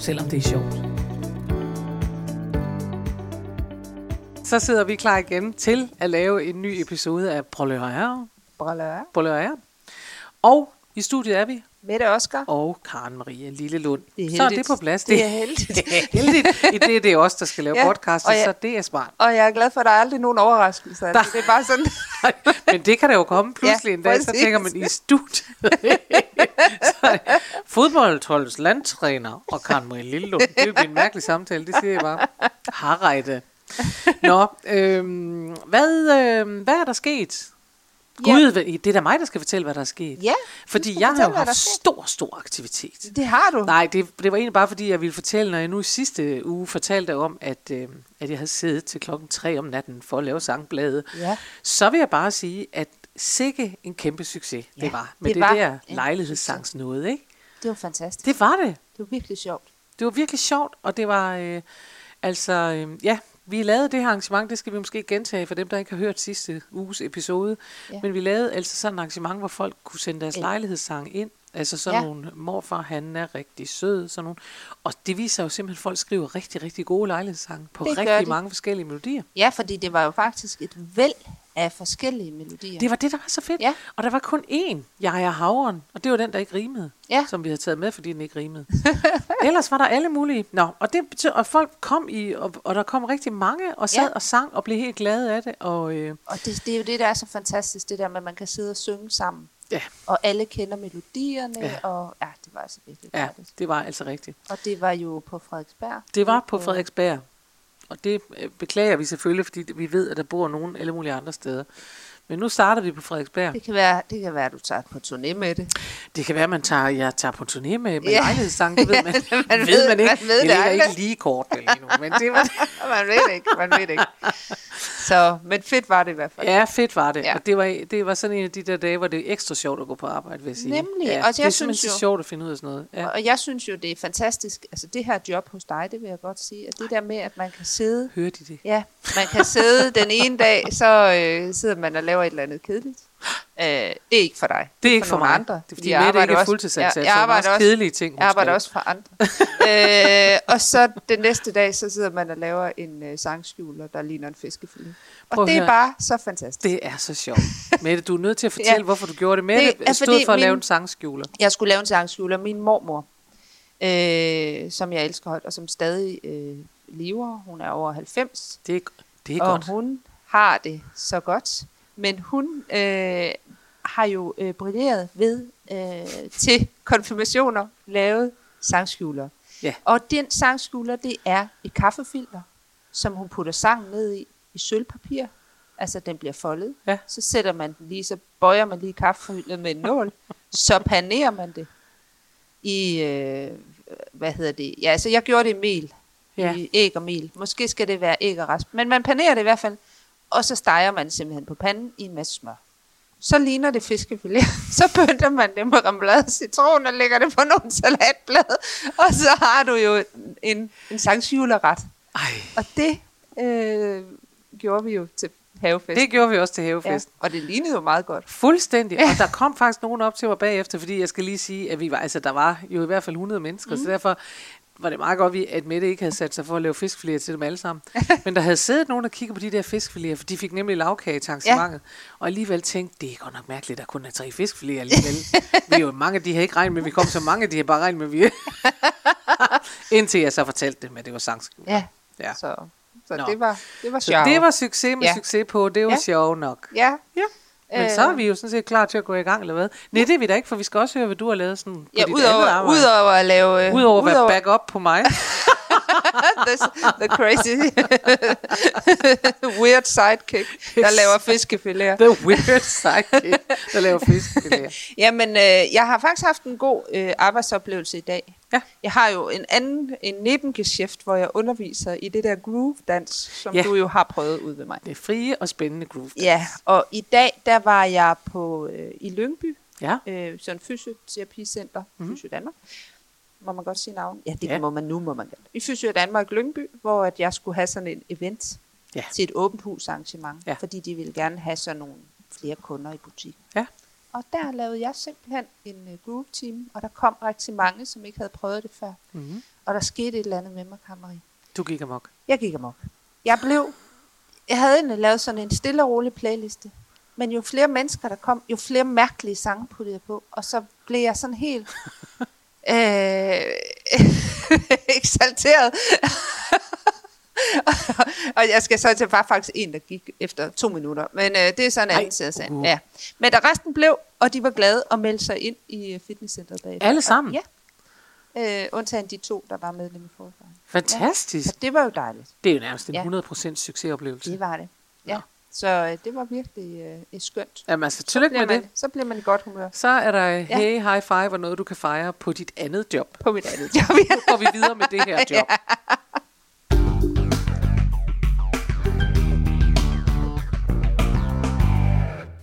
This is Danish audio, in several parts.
selvom det er sjovt. Så sidder vi klar igen til at lave en ny episode af at høre her. Og i studiet er vi, Mette Oscar. og Karen Marie Lillelund. Det er så er det heldigt. på plads. Det er heldigt. det er heldigt. I det, det er os, der skal lave Ja, podcast, og jeg- så det er smart. Og jeg er glad for, at der er aldrig nogen overraskelser. Der-. Det er bare sådan, Men det kan der jo komme pludselig Ja, en dag, så præcis. tænker man i studiet. så det fodboldholdets landtræner og Karen Marie Lillelund. Det vil blive en mærkelig samtale, det siger jeg bare. Harreide. Nå, øhm, hvad, øhm, hvad er der sket? Ja. Gud, det er da mig, der skal fortælle, hvad der er sket. ja, Fordi jeg har jo haft stor, stor aktivitet. det har du. Nej, det, det var egentlig bare fordi, jeg ville fortælle, når jeg nu i sidste uge fortalte om, at, øh, at jeg havde siddet til klokken 3 om natten for at lave sangbladet, Ja. så vil jeg bare sige, at sikke en kæmpe succes Ja, det var. Med det, det var der lejlighedssangs noget, ikke? Det var fantastisk. Det var det. Det var virkelig sjovt. Det var virkelig sjovt, og det var, øh, altså, øh, ja, vi lavede det her arrangement, det skal vi måske gentage for dem, der ikke har hørt sidste uges episode, ja. Men vi lavede altså sådan et arrangement, hvor folk kunne sende deres Ja. lejlighedssang ind, altså sådan ja. Nogle, morfar, han er rigtig sød, sådan nogle, og det viser jo simpelthen, at folk skriver rigtig, rigtig gode lejlighedssange på Det rigtig de. mange forskellige melodier. Ja, fordi det var jo faktisk et væld af forskellige melodier. Det var det, der var så fedt. Ja. Og der var kun én, jeg er havren, og det var den, der ikke rimede. Ja. Som vi havde taget med, fordi den ikke rimede. Ellers var der alle mulige. Nå, og, det betød, og folk kom i, og, og der kom rigtig mange, og sad Ja. og sang, og blev helt glade af det. Og øh, Og det, det er jo det, der er så fantastisk, det der med, at man kan sidde og synge sammen. Ja, Og alle kender melodierne, Ja. og ja, det var altså virkelig ja, dejligt. det var altså rigtigt. Og det var jo på Frederiksberg. Det var på Frederiksberg. Og det øh, beklager vi selvfølgelig, fordi vi ved, at der bor nogen alle mulige andre steder. Men nu starter vi på Frederiksberg. Det kan være, det kan være at du tager på turné med det. Det kan være, at man tager, jeg tager på turné med, med Ja. lejlighedssang. Det ved man, Man ved ved- man ikke. man ved det det ligger ikke lige kort lige nu, men det var man ved ikke, man ved ikke. Så, men fedt var det i hvert fald. Ja, fedt var det. Ja. Og det var, det var sådan en af de der dage, hvor det er ekstra sjovt at gå på arbejde, vil jeg sige. Nemlig. Ja, Og jeg det er synes jo- sjovt at finde ud af sådan noget. Ja. Og jeg synes jo, det er fantastisk, altså det her job hos dig, det vil jeg godt sige, at det der med, at man kan sidde, Hører de det? ja, man kan sidde den ene dag, så øh, sidder man og laver et eller andet kedeligt. Øh, det er ikke for dig. Det er ikke for, nogle mig. Andre. Det er fordi, Jeg Mette arbejder ikke er fuldtidsansat, så jeg arbejder også også, kedelige ting, jeg arbejder også for andre. øh, og så den næste dag, så sidder man og laver en øh, sangskjuler, der ligner en fiskefilet. Prøv Og at det er bare så fantastisk. Det er så sjovt. Mette, du er nødt til at fortælle, ja. Ja. hvorfor du gjorde det. Mette Det er stod for at lave min- en sangskjuler. Jeg skulle lave en sangskjuler. Min mormor, øh, som jeg elsker højt, og som stadig øh, lever, hun er over 90, Det er, det er og godt. hun har det så godt. Men hun øh, har jo øh, brilleret ved øh, til konfirmationer lavet sangskjuler. Ja. Og den sangskjuler, det er et kaffefilter, som hun putter sangen ned i, i sølvpapir. Altså, den bliver foldet. Ja. Så sætter man den lige, så bøjer man lige kaffefilteret med en nål. så panerer man det i, øh, hvad hedder det? Ja, altså, jeg gjorde det i mel. Ja. I æg og mel. Måske skal det være æg og rasp. Men man panerer det i hvert fald. Og så steger man simpelthen på panden i en masse smør. Så ligner det fiskefilet. Så pynter man det med remoulade og citron og lægger det på nogle salatblade. Og så har du jo en, en sangsjuleret. Og det øh, gjorde vi jo til havefest. det gjorde vi også til ja. havefesten. Og det lignede jo meget godt. Fuldstændig. Og der kom faktisk nogen op til mig bagefter, fordi jeg skal lige sige, at vi var, altså, der var jo i hvert fald 100 mennesker, mm. så derfor var det meget godt, vi- at Mette ikke havde sat sig for at lave fiskfiléer til dem alle sammen. Men der havde siddet nogen, der kiggede på de der fiskfiléer, for de fik nemlig lavkage til. Ja. Og alligevel tænkte, det er godt nok mærkeligt, at der kun er tre fiskfiléer alligevel. vi er jo mange, de havde ikke regnet med, at vi kom så mange, de havde bare regnet med, at vi Indtil jeg så fortalte det, men det var sangskole. Ja. Ja. Så, så Nå. det var, det var sjovt. det var succes med ja. Succes på, det var. Ja. sjovt nok. Ja. Ja. Men Øh. så er vi jo sådan set klar til at gå i gang, eller hvad? Nej, det er vi da ikke, for vi skal også høre, hvad du har lavet sådan på Ja, dit udover, andet arbejde. udover at lave... øh, Udover at være back up på mig. the, the crazy weird sidekick, der laver fiskefiléer. The weird sidekick, der laver fiskefiléer. Jamen, øh, jeg har faktisk haft en god øh, arbejdsoplevelse i dag. Ja. Jeg har jo en anden, en nebengeschæft, hvor jeg underviser i det der groove-dans, som Ja. du jo har prøvet ud ved mig. Det er frie og spændende groove. Ja, og i dag, der var jeg på øh, i Lyngby, Ja. øh, sådan en fysioterapicenter, mm. Fysio Danmark. Må man godt sige navn? Ja, det Ja. må man nu, må man godt. I Fysio Danmark Lyngby, hvor at jeg skulle have sådan en event Ja. til et åbent hus arrangement, Ja. fordi de ville gerne have sådan nogle flere kunder i butikken. Ja. Og der lavede jeg simpelthen en uh, groove team, og der kom rigtig mange, som ikke havde prøvet det før. Mm-hmm. Og der skete et eller andet med mig, Kammeri. Du gik amok. Jeg gik amok. Jeg blev... Jeg havde egentlig lavet sådan en stille og rolig playliste. Men jo flere mennesker, der kom, jo flere mærkelige sange puttede jeg på. Og så blev jeg sådan helt... øh, eksalteret. og jeg skal så til, var faktisk en, der gik efter to minutter. Men øh, det er sådan en anden side af sagen. uh. Ja. Men der resten blev, og de var glade og meldte sig ind i øh, fitnesscenteret bagefter. Alle sammen? Og, ja. Øh, undtagen de to, der var medlem i forvejen. Fantastisk. Så det var jo dejligt. Det er jo nærmest en Ja. 100% succesoplevelse. Det var det. Ja. Nå. Så øh, det var virkelig øh, et skønt. Jamen altså, Så tillykke med det. man, så bliver man i godt humør Så er der hey, high five og noget, du kan fejre på dit andet job. på mit andet job. Nu går vi videre med det her job.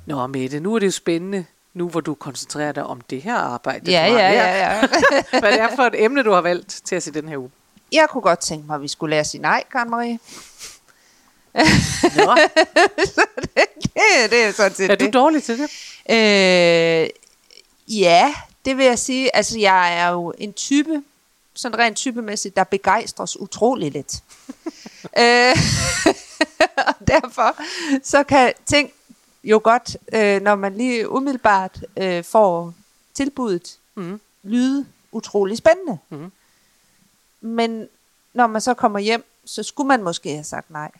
Nå, Mette, nu er det jo spændende, nu hvor du koncentrerer dig om det her arbejde. ja, ja, ja, ja. Hvad det er for et emne, du har valgt til at se den her uge. Jeg kunne godt tænke mig, at vi skulle lære at sige nej, Karen Marie. Nå, det, det er sådan set er du det. dårlig til det? Øh, ja, det vil jeg sige. Altså, jeg er jo en type, sådan rent typemæssigt, der begejstres utrolig lidt. øh, og derfor så kan ting jo godt, øh, når man lige umiddelbart øh, får tilbuddet, Mm. lyde utrolig spændende. Mhm. Men når man så kommer hjem, så skulle man måske have sagt nej.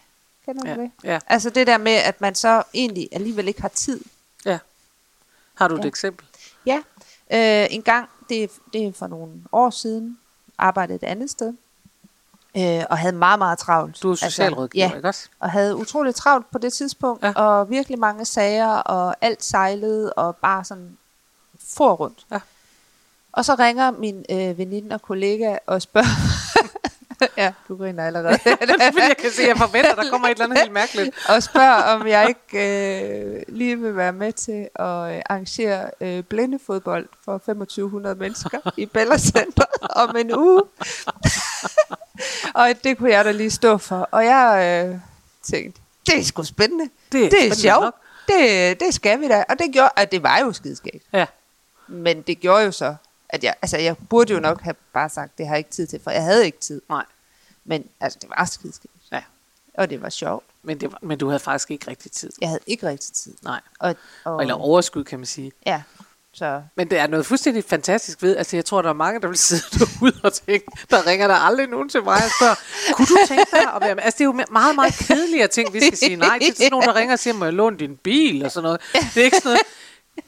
Kender du Ja, det? ja, Altså det der med, at man så egentlig alligevel ikke har tid ja. Har du et Ja. eksempel? Ja, øh, en gang, det, er- det er for nogle år siden, arbejdede et andet sted, øh, og havde meget, meget travlt. Du er socialrådgiver, Altså, ja, ikke også? og havde utroligt travlt på det tidspunkt, ja. og virkelig mange sager, og alt sejlede, og bare sådan for rundt. Ja. Og så ringer min øh, veninde og kollega og spørger, ja, du griner allerede. Men jeg kan se, at jeg forventer, der kommer et eller andet helt mærkeligt. og spørger, om jeg ikke øh, lige vil være med til at øh, arrangere øh, blindefodbold for 2500 mennesker i Bella Center om en uge. og det kunne jeg da lige stå for. Og jeg øh, tænkte, det er sgu spændende. Det er Det er sjovt. Det, det skal vi da. Og det gjorde, at det var jo skideskægt. Ja. Men det gjorde jo så, at jeg, altså jeg burde jo nok have bare sagt, det har jeg ikke tid til, for jeg havde ikke tid. Nej. Men altså, det var skideskægt. Ja. Og det var sjovt. Men, det var, men du havde faktisk ikke rigtig tid. Jeg havde ikke rigtig tid. Nej. Og, og, Eller overskud, kan man sige. Ja, så Men det er noget fuldstændig fantastisk ved, altså jeg tror, der er mange, der vil sidde derude og tænke, der ringer der aldrig nogen til mig og spørger, kunne du tænke dig at være med? Altså det er jo meget, meget kedeligere ting, vi skal sige nej til. Sådan nogen, der ringer og siger, må jeg låne din bil og sådan noget. Det er ikke sådan noget.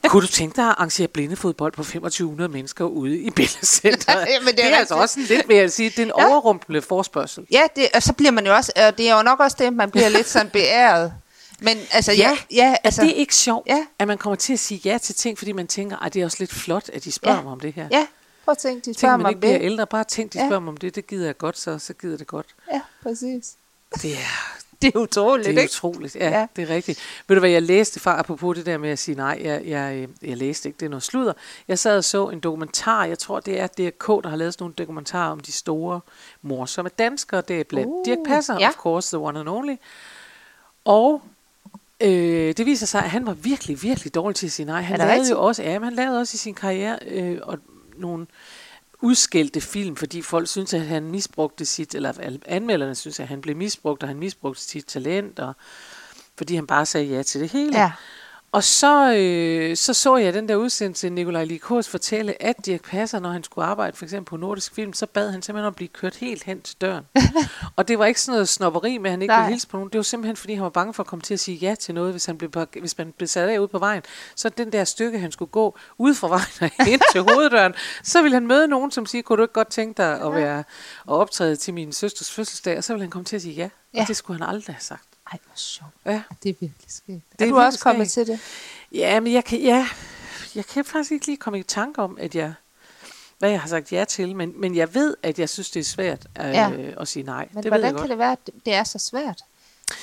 Kunne du tænke dig at arrangere blindefodbold på 2500 mennesker ude i billedcenteret? Ja, men det er det er altså også en lidt, vil jeg sige, det er en Ja. overrumplende forspørgsel. Ja, det, og så bliver man jo også, og det er jo nok også det, man bliver lidt sådan beæret. Men altså, ja, ja altså, er det ikke sjovt, Ja. at man kommer til at sige ja til ting, fordi man tænker, at det er også lidt flot, at de spørger Ja. mig om det her? ja, prøv at tænke, de spørger Tænk, mig man om ikke bliver det. ældre. Bare tænk, de Ja. spørger mig om det. Det gider jeg godt, så, så gider det godt. Ja, præcis. Det er, Det er utroligt, det er ikke? utroligt. Ja, Ja. det er rigtigt. Ved du hvad, jeg læste fra, apropos det der med at sige nej, jeg, jeg, øh, jeg læste ikke, det er noget sludder. Jeg sad og så en dokumentar, jeg tror det er DRK, der har lavet sådan nogle dokumentarer om de store morsomme danskere. Det er blandt Uh, Dirk Passer, ja. of course, the one and only. Og øh, det viser sig, at han var virkelig, virkelig dårlig til at sige nej. Han lavede rigtigt? jo også, ja, han lavede også i sin karriere øh, og nogle udskældte film, fordi folk synes, at han misbrugte sit, eller anmelderne synes, at han blev misbrugt, og han misbrugte sit talent, og fordi han bare sagde ja til det hele. Ja. Og så, øh, så så jeg den der udsendelse, Nikolaj Likos fortælle, at Dirk Passer, når han skulle arbejde for eksempel på Nordisk Film, så bad han simpelthen om at blive kørt helt hen til døren. og det var ikke sådan noget snopperi med, at han ikke Nej. ville hilse på nogen. Det var simpelthen, fordi han var bange for at komme til at sige ja til noget, hvis, han blev, hvis man blev sat af ude på vejen. Så den der stykke, han skulle gå ud fra vejen og ind til hoveddøren, så ville han møde nogen, som siger, kunne du ikke godt tænke dig at, være, at optræde til min søsters fødselsdag? Og så ville han komme til at sige ja. Ja. Og det skulle han aldrig have sagt. Ej, hvor sjovt. Ja. Det er virkelig skægt. Det Er du også kommet skægt. til det? Ja, men jeg kan, ja, jeg kan faktisk ikke lige komme i tanke om, at jeg, hvad jeg har sagt ja til, men, men jeg ved, at jeg synes, det er svært øh, Ja. at sige nej. Men det ved hvordan godt. kan det være, at det- er så svært,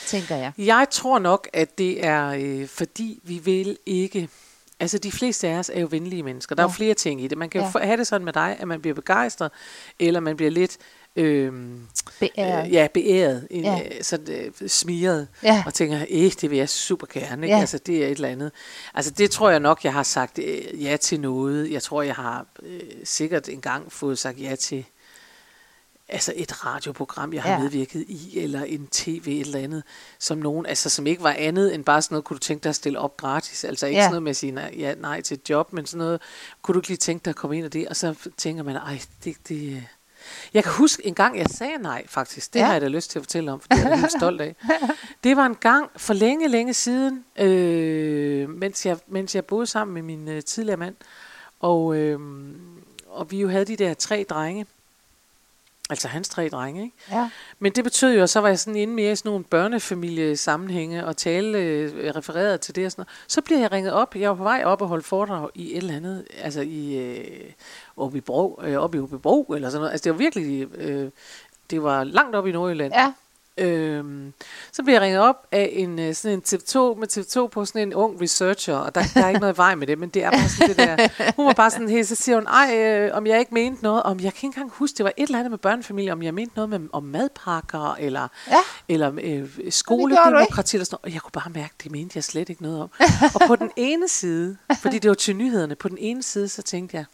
tænker jeg? Jeg tror nok, at det er, øh, fordi vi vil ikke... Altså, de fleste af os er jo venlige mennesker. Der er jo Ja. flere ting i det. Man kan Ja. ja. have det sådan med dig, at man bliver begejstret, eller man bliver lidt... Øhm, Beæret. øh, ja, beæret, Ja. ja. øh, sådan øh, smiret, Ja. og tænker, eh, det vil jeg super gerne, ikke? Ja. Altså, det er et eller andet. Altså, det tror jeg nok, jeg har sagt øh, ja til noget. Jeg tror, jeg har øh, sikkert engang fået sagt ja til altså et radioprogram, jeg har Ja. medvirket i, eller en tv, et eller andet, som nogen, altså som ikke var andet end bare sådan noget, kunne du tænke dig at stille op gratis? Altså ikke Ja. sådan noget med at sige nej, ja, nej til et job, men sådan noget, kunne du ikke lige tænke dig at komme ind i det? Og så tænker man, ej, det, det, øh. Jeg kan huske en gang, jeg sagde nej faktisk. Det Ja. har jeg da lyst til at fortælle om, for det er jeg helt stolt af. Det var en gang for længe, længe siden, øh, mens, jeg, mens jeg boede sammen med min øh, tidligere mand, og, øh, og vi jo havde de der tre drenge, altså hans tre drenge, ikke? Ja. Men det betød jo, at så var jeg sådan inde mere i sådan nogle børnefamiliesammenhænge og tale øh, refereret til det og sådan noget. Så bliver jeg ringet op. Jeg var på vej op og holde foredrag i et eller andet, altså i øh, oppe i Bro, øh, oppe i Åbybro eller sådan noget. Altså det var virkelig, øh, det var langt op i Nordjylland. Ja. Øhm, så bliver jeg ringet op af en, øh, sådan en TV2, med TV2 på sådan en ung researcher, og der, der er ikke noget i vej med det, men det er bare sådan det der. Hun var bare sådan helt, så siger hun, ej, øh, om jeg ikke mente noget, om jeg kan ikke engang huske, det var et eller andet med børnefamilie, om jeg mente noget med, om madpakker, eller, Ja. eller øh, skoledemokrati, eller sådan noget. Og jeg kunne bare mærke, det mente jeg slet ikke noget om. og på den ene side, fordi det var til nyhederne, på den ene side, så tænkte jeg,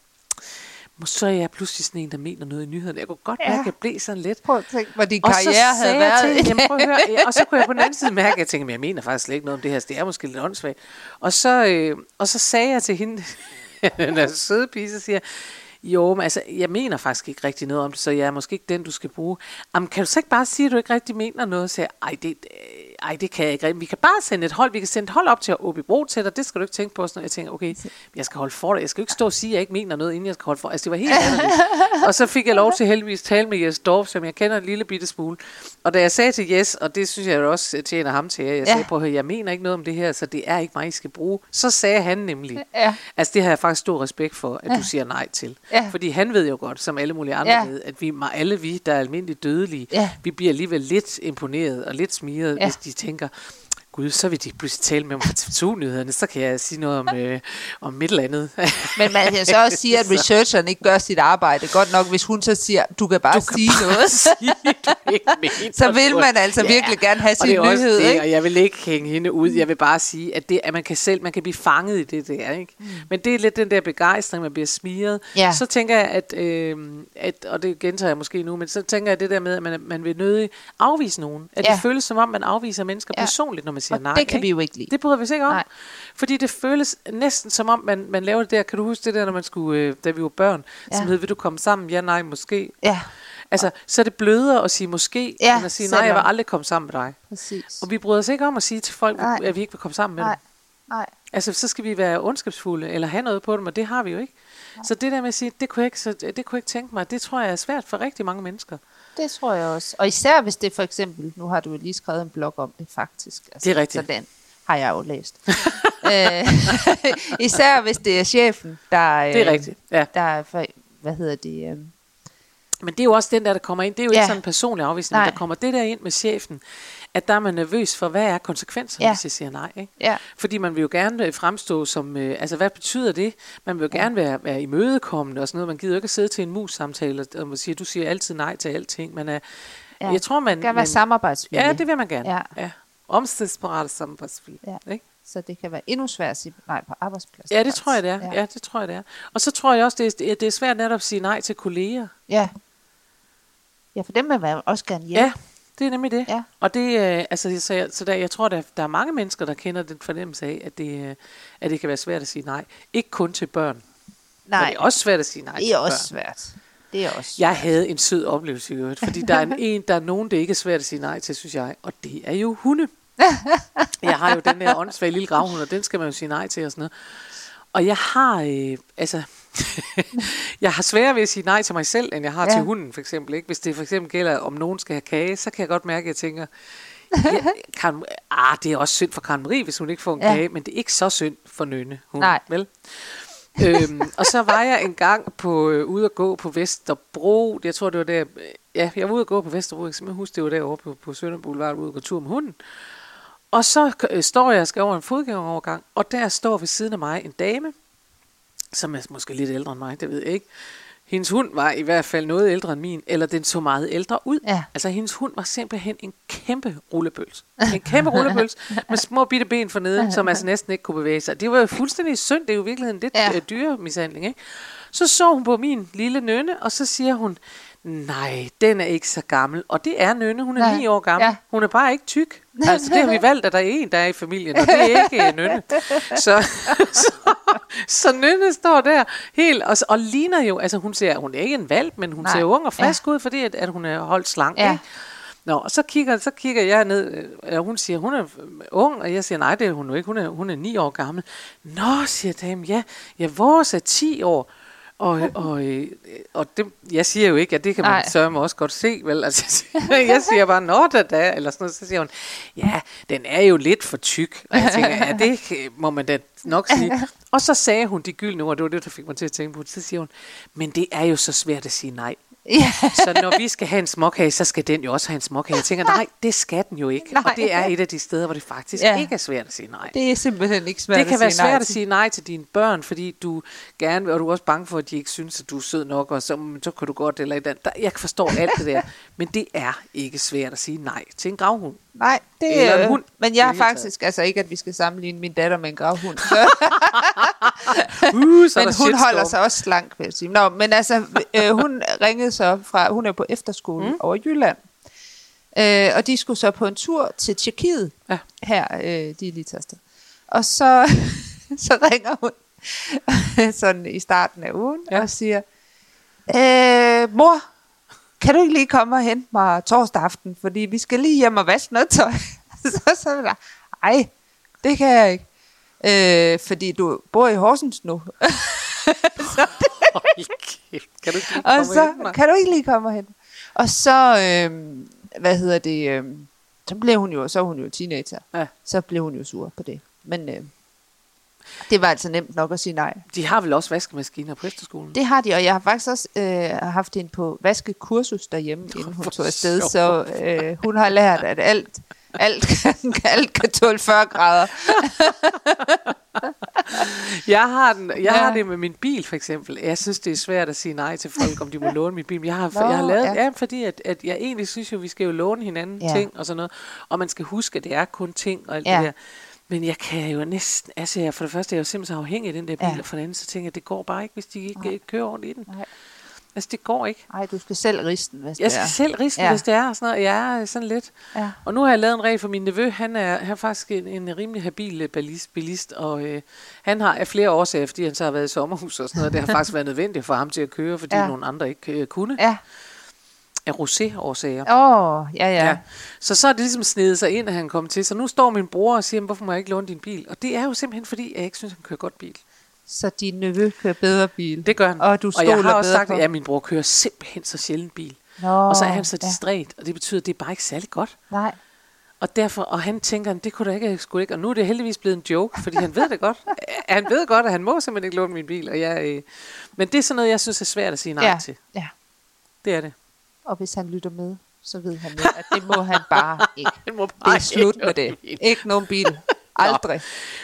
måske er jeg pludselig sådan en, der mener noget i nyhederne. Jeg kunne godt Ja. mærke, at jeg blev sådan lidt. Prøv at tænke, hvor din Og så karriere havde været. til jamen, prøv at høre, og så kunne jeg på den anden side mærke, at jeg tænkte, men jeg mener faktisk slet ikke noget om det her, så det er måske lidt åndssvagt. Og så, øh, og så sagde jeg til hende, den der søde pige, så siger jo, men altså, jeg mener faktisk ikke rigtig noget om det, så jeg er måske ikke den, du skal bruge. Jamen, kan du så ikke bare sige, at du ikke rigtig mener noget? Så jeg, ej, det, øh, ej, det kan jeg ikke rigtig. Vi kan bare sende et hold, vi kan sende et hold op til Åbibro til dig, det skal du ikke tænke på. Sådan. Jeg tænker, okay, jeg skal holde for dig. Jeg skal jo ikke stå og sige, at jeg ikke mener noget, inden jeg skal holde for Altså, det var helt og så fik jeg lov til heldigvis at tale med Jes Dorf, som jeg kender en lille bitte smule. Og da jeg sagde til Jes, og det synes jeg også tjener ham til, jeg Ja. sagde, prøv at høre, jeg mener ikke noget om det her, så det er ikke mig, I skal bruge. Så sagde han nemlig, Ja. altså det har jeg faktisk stor respekt for, at du siger nej til. Ja. Fordi han ved jo godt, som alle mulige andre Ja. ved, at vi, alle vi, der er almindeligt dødelige, Ja. vi bliver alligevel lidt imponeret og lidt smiret, Ja. hvis de tænker, gud, så vil de pludselig tale med mig på TV2-nyhederne, så kan jeg sige noget om, øh, om et eller andet. Men man kan så også sige, at researcheren ikke gør sit arbejde godt nok, hvis hun så siger, du kan bare Du kan sige bare noget. sige, mener Så vil man altså virkelig gerne have og sin også nyhed, det, ikke? Og jeg vil ikke hænge hende ud. Jeg vil bare sige, at, det, at man kan selv man kan blive fanget i det der. Ikke? Mm. Men det er lidt den der begejstring, man bliver smiret. Ja. Så tænker jeg, at, øh, at, og det gentager jeg måske nu, men så tænker jeg det der med, at man, man vil nødig afvise nogen. At Ja. det føles som om, man afviser mennesker Ja. personligt, når man siger Og nej. det kan ikke? vi jo ikke lide. Det bryder vi os ikke om. Nej. Fordi det føles næsten som om, man, man laver det der. Kan du huske det der, når man skulle, øh, da vi var børn, Ja. som hed, vil du komme sammen? Ja, nej, måske. Ja, Altså, så er det blødere at sige måske, Ja, end at sige, nej, jeg vil aldrig komme sammen med dig. præcis. Og vi bryder os ikke om at sige til folk, Nej. at vi ikke vil komme sammen med Nej, dem. nej. Altså, så skal vi være ondskabsfulde, eller have noget på dem, og det har vi jo ikke. Så det der med at sige, det kunne jeg ikke, så, det kunne jeg ikke tænke mig, det tror jeg er svært for rigtig mange mennesker. Det tror jeg også. Og især hvis det for eksempel, nu har du jo lige skrevet en blog om det faktisk. Altså, Det er rigtigt. Så den har jeg jo læst. øh, især hvis det er chefen, der, øh, Det er rigtigt, ja. der er, for, hvad hedder det, øh, Men det er jo også den der, der kommer ind. Det er jo Ja. ikke sådan en personlig afvisning, Nej. der kommer det der ind med chefen, at der er man nervøs for, hvad er konsekvenserne, Ja. hvis jeg siger nej. Ikke? ja, Fordi man vil jo gerne øh, fremstå som, øh, altså hvad betyder det? Man vil jo gerne være, være imødekommende og sådan noget. Man gider jo ikke at sidde til en mus-samtale, og man siger, du siger altid nej til alting. Man er, ja. jeg tror, man... skal være man, samarbejdsvillig. Ja, det vil man gerne. Ja. ja. Omstedsparat samarbejdsvillig. Ja. Ikke? Så det kan være endnu svært at sige nej på arbejdspladsen. Ja, det tror jeg, det er. Ja. ja, det tror jeg, det er. Og så tror jeg også, det er, det er svært netop at sige nej til kolleger. ja. Ja, for dem vil man også gerne hjælpe. Ja, Det er nemlig det. Ja. Og det, øh, altså, så, jeg, så der, jeg tror, der, der er mange mennesker, der kender den fornemmelse af, at det, øh, at det kan være svært at sige nej. Ikke kun til børn. Nej. Men det er også svært at sige nej det er børn. også svært. Det er også Jeg havde en sød oplevelse i øvrigt, fordi der er en, en, der er nogen, det ikke er svært at sige nej til, synes jeg, og det er jo hunde. Jeg har jo den der åndssvage lille gravhund, og den skal man jo sige nej til og sådan noget. Og jeg har, øh, altså, jeg har sværere ved at sige nej til mig selv, end jeg har ja. Til hunden, for eksempel. Ikke? Hvis det for eksempel gælder, om nogen skal have kage, så kan jeg godt mærke, at jeg tænker, ja, Karen, ah, det er også synd for Karen Marie, hvis hun ikke får en ja. Kage, men det er ikke så synd for Nønne. Hun, Nej. Vel? øhm, og så var jeg en gang på, øh, ude at gå på Vesterbro. Jeg tror, det var der... øh, Ja, jeg var ude at gå på Vesterbro. Jeg kan simpelthen huske, det var derovre på, på Sønder Boulevard, ude at gå tur med hunden. Og så øh, står jeg og skal over en fodgængerovergang, og der står ved siden af mig en dame, som er måske lidt ældre end mig, det ved jeg ikke. Hendes hund var i hvert fald noget ældre end min, eller den så meget ældre ud. Ja. Altså hendes hund var simpelthen en kæmpe rullebøls. En kæmpe rullebøls med små bitte ben for neden, som altså næsten ikke kunne bevæge sig. Det var jo fuldstændig synd, det er jo i virkeligheden lidt Ja. ja. dyre mishandling. Ikke? Så så hun på min lille nønne, og så siger hun, nej, den er ikke så gammel. Og det er nønne, hun er Nej. ni år gammel. Ja. Hun er bare ikke tyk. Altså det har vi valgt, at der er en, der er i familien, og det er ikke øh, nønne. Så, så, så Nynne står der helt, og, og ligner jo, altså hun ser, hun er ikke en valp, men hun Nej. ser ung og frisk ja. ud, fordi at, at hun er holdt slank. Ja. Ikke? Nå, og så kigger, så kigger jeg ned, øh, og hun siger, hun er øh, ung, og jeg siger, nej, det er hun jo ikke, hun er, hun er 9 år gammel. Nå, siger damen, ja, ja, vores er 10 år. Og, og, øh, og det, jeg siger jo ikke, at det kan man sørge også godt se, vel? Altså, jeg siger bare, nå da da, eller sådan noget. Så siger hun, ja, den er jo lidt for tyk. Og jeg tænker, ja, det må man da nok sige. Og så sagde hun de gyldne ord, det var det, der fik mig til at tænke på det. Så siger hun, men det er jo så svært at sige nej. Ja. Så når vi skal have en småkage, så skal den jo også have en småkage. Jeg tænker, nej, det skal den jo ikke. Nej. Og det er et af de steder, hvor det faktisk Ja. ikke er svært at sige nej. Det er simpelthen ikke svært Det kan at være sige nej svært at til. sige nej til dine børn, fordi du gerne vil, og du er også bange for, at de ikke synes, at du er sød nok, og så, så kan du godt, eller et andet. Jeg forstår alt det der, men det er ikke svært at sige nej til en gravhund. Nej, det Eller en er hund. Men jeg er faktisk, altså ikke at vi skal sammenligne min datter med en gravhund. Så, Uh, så men der hun shitstorm. holder sig også slank, vil jeg sige. Nå, men altså, øh, hun ringede så fra, hun er på efterskole mm. over Jylland. Øh, og de skulle så på en tur til Tjekkiet, Ja. her, øh, de er lige tastet. Og så, så ringer hun sådan i starten af ugen Ja. og siger, øh, mor, kan du ikke lige komme og hente mig torsdag aften, fordi vi skal lige hjem og vaske noget tøj. så så er jeg, ej, det kan jeg ikke. Øh, fordi du bor i Horsens nu. Hold kæft, Kan du ikke lige og komme og så mig? kan du ikke lige komme og hente? Og så, øh, hvad hedder det, øh, så blev hun jo, så hun jo teenager. Ja. Så blev hun jo sur på det. Men øh, det var altså nemt nok at sige nej. De har vel også vaskemaskiner på efterskolen? Det har de, og jeg har faktisk også øh, haft hende på vaskekursus derhjemme, inden hun tog afsted. Så øh, hun har lært, at alt, alt, alt kan tåle 40 grader. Jeg har, den, jeg Ja. har det med min bil, for eksempel. Jeg synes, det er svært at sige nej til folk, om de må låne min bil. Jeg har, Nå, jeg har lavet, ja. ja. ja, fordi at, at jeg egentlig synes jo, vi skal jo låne hinanden Ja. ja. ting og sådan noget. Og man skal huske, at det er kun ting og alt Ja. det der. Men jeg kan jo næsten, altså jeg, for det første er jeg jo simpelthen afhængig af den der bil, Ja. og for det andet så tænker jeg, det går bare ikke, hvis de ikke. Nej. kører ordentligt i den. Nej. Altså det går ikke. Ej, du skal selv riste den, hvis Jeg det skal er. selv riste, Ja. ja. hvis det er og sådan noget. Jeg er sådan lidt. Ja. Og nu har jeg lavet en regel for min nevø. Han er, han er faktisk en, en rimelig habil øh, bilist, bilist og øh, han har af flere årsager, fordi han så har været i sommerhus og sådan noget. Det har faktisk været nødvendigt for ham til at køre, fordi Ja. nogle andre ikke øh, kunne. Ja. Af rosé-årsager. Åh, oh, ja, ja. Ja. Så så er det ligesom snedet sig ind, at han kom til. Så nu står min bror og siger, "Men hvorfor må jeg ikke låne din bil? Og det er jo simpelthen fordi, jeg ikke synes, han kører godt bil. Så din nevø kører bedre bil. Det gør han. Og du og jeg har også sagt, på- at ja, min bror kører simpelthen så sjældent bil. Nå, Og så er han så ja. distræt, og det betyder, at det er bare ikke særlig godt. Nej. Og derfor, og han tænker, det kunne da ikke, skulle ikke. Og nu er det heldigvis blevet en joke, fordi han ved det godt. Han ved godt, at han må simpelthen ikke låne min bil. Og jeg, øh, men det er sådan noget, jeg synes er svært at sige nej ja. til. ja. Det er det. Og hvis han lytter med, så ved han jo, at det må han bare ikke. Han må Det bare er slut ikke med det. bil. Ikke nogen bil. Aldrig.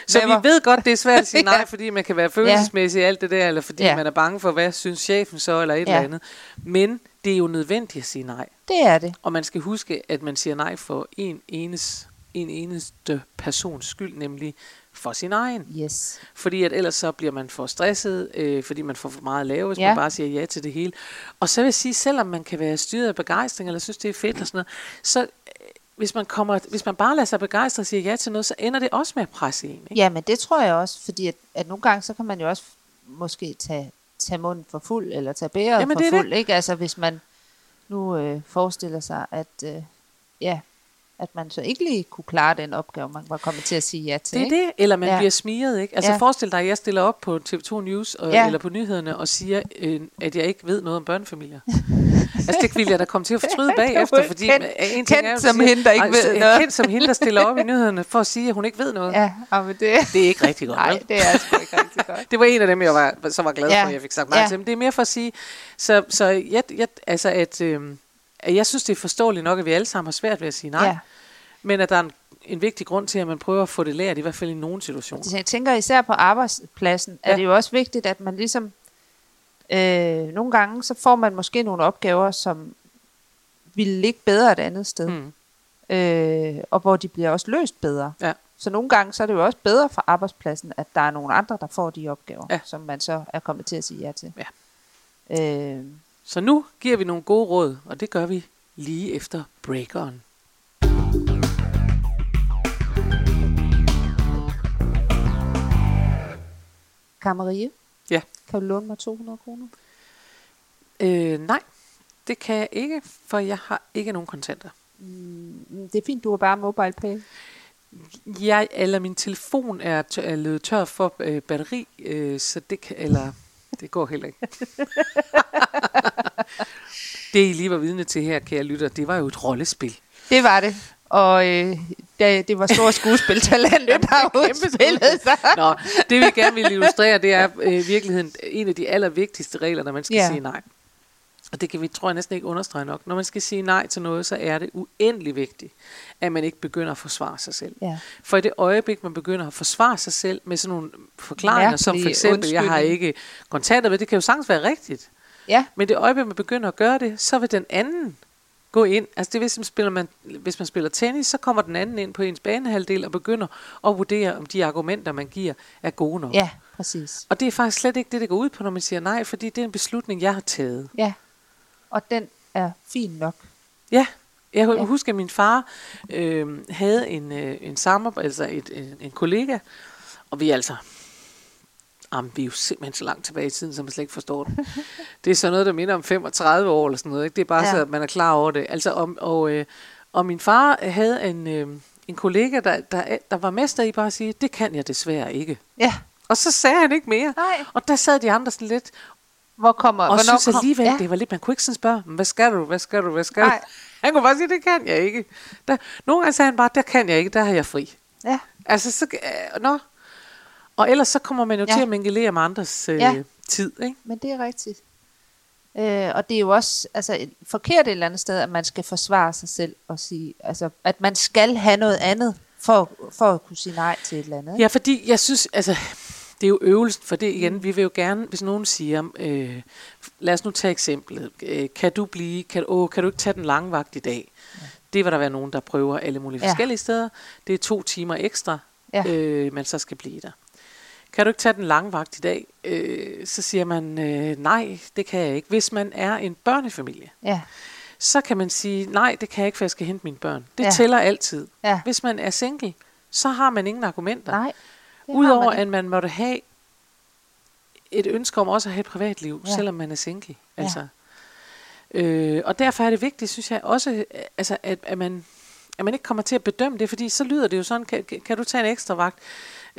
Så Never. vi ved godt, det er svært at sige nej, Ja. fordi man kan være følelsesmæssig i alt det der, eller fordi Ja. man er bange for, hvad synes chefen så, eller et Ja. eller andet. Men det er jo nødvendigt at sige nej. Det er det. Og man skal huske, at man siger nej for en enes en eneste persons skyld, nemlig for sin egen. Yes. Fordi at ellers så bliver man for stresset, øh, fordi man får for meget at lave, hvis Ja. man bare siger ja til det hele. Og så vil jeg sige, selvom man kan være styret af begejstring, eller synes, det er fedt og sådan noget, så hvis man, kommer, hvis man bare lader sig begejstre og siger ja til noget, så ender det også med at presse en. Ikke? Ja, men det tror jeg også, fordi at, at nogle gange, så kan man jo også måske tage, tage munden for fuld, eller tage bæret Jamen, for det fuld, ikke? Altså, hvis man nu øh, forestiller sig, at, øh, ja, at man så ikke lige kunne klare den opgave, man var kommet til at sige ja til, Det er ikke? det, eller man Ja. bliver smiret, ikke? Altså Ja. forestil dig, at jeg stiller op på TV2 News, og, ja. eller på nyhederne, og siger, øh, at jeg ikke ved noget om børnefamilier. altså det ville jeg da komme til at fortryde bagefter, fordi Kendt- øh, en ting kendt er, som sige- hende, der ikke Ej, ved noget. Kendt som hende, der stiller op i nyhederne, for at sige, at hun ikke ved noget. Ja, men det, Det er ikke rigtig godt, nej, det er sgu ikke rigtig godt. Det var en af dem, jeg var, så var glad Ja. for, at jeg fik sagt nej Ja. til. Men det er mere for at sige, så, så jeg, jeg, altså at, øh, jeg synes, det er forståeligt nok, at vi alle sammen har svært ved at sige nej. Ja. Men at der er en, en vigtig grund til, at man prøver at få det lært, i hvert fald i nogle situationer. Så jeg tænker især på arbejdspladsen, ja. er det jo også vigtigt, at man ligesom, øh, nogle gange, så får man måske nogle opgaver, som ville ligge bedre et andet sted, mm. Øh, og hvor de bliver også løst bedre. Ja. Så nogle gange, så er det jo også bedre for arbejdspladsen, at der er nogle andre, der får de opgaver, Ja. som man så er kommet til at sige ja til. Ja. Øh, Så nu giver vi nogle gode råd, og det gør vi lige efter breakeren. Kammerie, Ja. kan du låne mig 200 kroner? Øh, nej, det kan jeg ikke, for jeg har ikke nogen kontanter. Mm, det er fint, du har bare mobile pay. Jeg, eller min telefon er, tør, er løbet tør for øh, batteri, øh, så det kan, eller det går heller ikke. det I lige var vidne til her, kære lytter, det var jo et rollespil. Det var det. Og øh, det, det var store skuespiltalent, der udspillede sig. Nå, det vi gerne vil illustrere, det er øh, i virkeligheden en af de allervigtigste regler, når man skal Ja. sige nej. Og det kan vi, tror jeg, næsten ikke understrege nok. Når man skal sige nej til noget, så er det uendelig vigtigt, at man ikke begynder at forsvare sig selv. Ja. For i det øjeblik, man begynder at forsvare sig selv med sådan nogle forklaringer, som for Mærkelige eksempel, jeg har ikke kontanter med, det kan jo sagtens være rigtigt. Ja, Men det øjeblik, man begynder at gøre det, så vil den anden gå ind. Altså det hvis man spiller, man, hvis man spiller tennis, så kommer den anden ind på ens banehalvdel og begynder at vurdere, om de argumenter, man giver, er gode nok. ja, præcis. Og det er faktisk slet ikke det, det går ud på, når man siger nej, fordi det er en beslutning, jeg har taget. Ja, og den er fin nok. Ja, jeg Ja. husker, at min far øh, havde en, øh, en samarbejde, altså et, en, en kollega, og vi altså, jamen, vi er jo simpelthen så langt tilbage i tiden, som man slet ikke forstår det. det er sådan noget, der minder om 35 år eller sådan noget. Ikke? Det er bare Ja. så, at man er klar over det. Altså, om, og, øh, og min far havde en, øh, en kollega, der, der, der var mester i bare at sige, det kan jeg desværre ikke. Ja, Og så sagde han ikke mere. nej. Og der sad de andre sådan lidt, Hvor kommer, og hvornår synes kom, alligevel, ja. ja. det var lidt, man kunne ikke sådan spørge, "Men hvad skal du, hvad skal du, hvad skal Nej. du? Han kunne bare sige, det kan jeg ikke. Der, nogle gange sagde han bare, der kan jeg ikke, der har jeg fri. Ja, Altså, så, øh, nå. Og ellers så kommer man jo Ja. til at mingelere med andres øh, Ja. tid, ikke? men det er rigtigt. Øh, og det er jo også altså, forkert et eller andet sted, at man skal forsvare sig selv og sige, altså, at man skal have noget andet for, for at kunne sige nej til et eller andet. ikke? Ja, fordi jeg synes, altså, det er jo øvelsen, for det igen, vi vil jo gerne, hvis nogen siger, øh, lad os nu tage eksemplet, øh, kan du blive, kan, åh, kan du ikke tage den lange vagt i dag? Ja. Det vil der være nogen, der prøver alle mulige Ja. forskellige steder. Det er to timer ekstra, ja. øh, man så skal blive der. Kan du ikke tage den lange vagt i dag? Øh, så siger man, øh, nej, det kan jeg ikke. Hvis man er en børnefamilie, Ja, så kan man sige, nej, det kan jeg ikke, for jeg skal hente mine børn. Det Ja. ja. tæller altid. ja. Hvis man er single, så har man ingen argumenter. Nej. Udover man at man måtte have et ønske om også at have et privatliv, Ja. ja. selvom man er single. Ja. Altså. Øh, og derfor er det vigtigt, synes jeg også, altså, at, at, man, at man ikke kommer til at bedømme det, fordi så lyder det jo sådan, kan, kan du tage en ekstra vagt,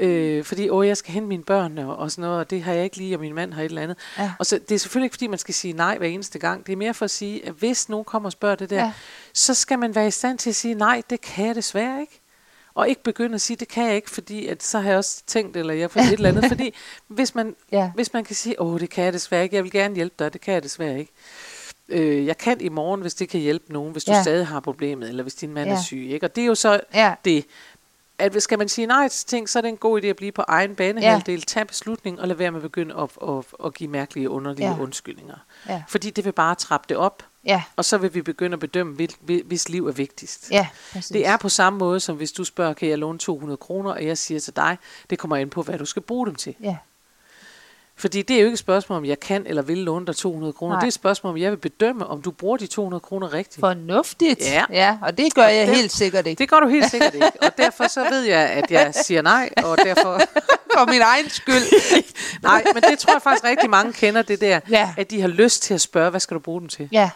øh, fordi åh, jeg skal hente mine børn og, og sådan noget, og det har jeg ikke lige, og min mand har et eller andet. Ja. Og så, det er selvfølgelig ikke, fordi man skal sige nej hver eneste gang. Det er mere for at sige, at hvis nogen kommer og spørger det der, Ja. så skal man være i stand til at sige, nej, det kan jeg desværre ikke. Og ikke begynde at sige, det kan jeg ikke, fordi at så har jeg også tænkt, eller jeg får et eller andet. Fordi hvis man, Ja. hvis man kan sige, åh, det kan jeg desværre ikke, jeg vil gerne hjælpe dig, det kan jeg desværre ikke. Øh, jeg kan i morgen, hvis det kan hjælpe nogen, hvis du Ja. stadig har problemet, eller hvis din mand Ja. er syg. Ikke? Og det er jo så Ja, det, at hvis skal man sige nej til ting, så er det en god idé at blive på egen banehalvdel, tage beslutning og lade være med at begynde at, at, at give mærkelige, underlige Ja. ja. undskyldninger. ja, Fordi det vil bare trappe det op, Ja, Og så vil vi begynde at bedømme, hvil- hvil- hvis liv er vigtigst. ja, præcis. Det er på samme måde, som hvis du spørger, kan jeg låne 200 kroner, og jeg siger til dig, det kommer ind på, hvad du skal bruge dem til. Ja, Fordi det er jo ikke et spørgsmål, om jeg kan eller vil låne dig 200 kroner. Nej. Det er et spørgsmål, om jeg vil bedømme, om du bruger de 200 kroner rigtigt. fornuftigt. Ja. ja og det gør jeg det- helt sikkert ikke. Det gør du helt sikkert ikke. Og derfor så ved jeg, at jeg siger nej, og derfor... For min egen skyld. Nej, men det tror jeg faktisk rigtig mange kender, det der, Ja. at de har lyst til at spørge, hvad skal du bruge dem til? ja,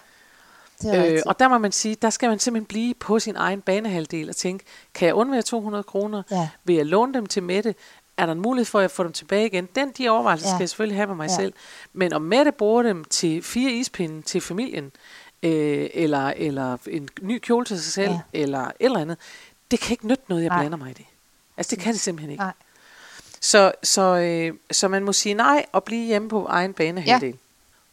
Øh, og der må man sige, der skal man simpelthen blive på sin egen banehalvdel og tænke, kan jeg undvære 200 kroner? Ja. Vil jeg låne dem til Mette? Er der en mulighed for, at jeg får dem tilbage igen? Den, de overvejelser Ja. skal jeg selvfølgelig have med mig Ja. selv. Men om Mette bruger dem til fire ispinde til familien, øh, eller, eller en ny kjole til sig selv, Ja. eller et eller andet, det kan ikke nytte noget, jeg Nej. blander mig i det. Altså, det kan det simpelthen ikke. Nej. Så, så, øh, så man må sige nej og blive hjemme på egen banehalvdel. Ja.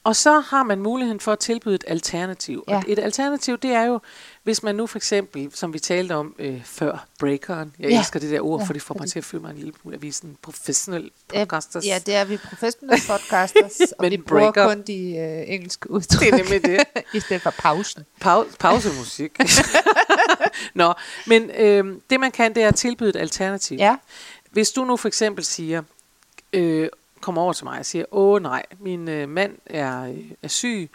Og så har man muligheden for at tilbyde et alternativ. Ja. Og et alternativ, det er jo, hvis man nu for eksempel, som vi talte om øh, før, breakeren. Jeg Ja. elsker det der ord, Ja, for det får mig til at føle mig en lille smule, at vi er sådan professionel Ja, podcasters. Ja, det er vi professionelle podcasters, og Men vi bruger breaker- kun de øh, engelske udtryk. Det er nemlig det. I stedet for pausen. Pau- pausemusik. Nå, men øh, det man kan, det er at tilbyde et alternativ. Ja, Hvis du nu for eksempel siger, øh, kommer over til mig og siger, åh nej, min øh, mand er, øh, er syg,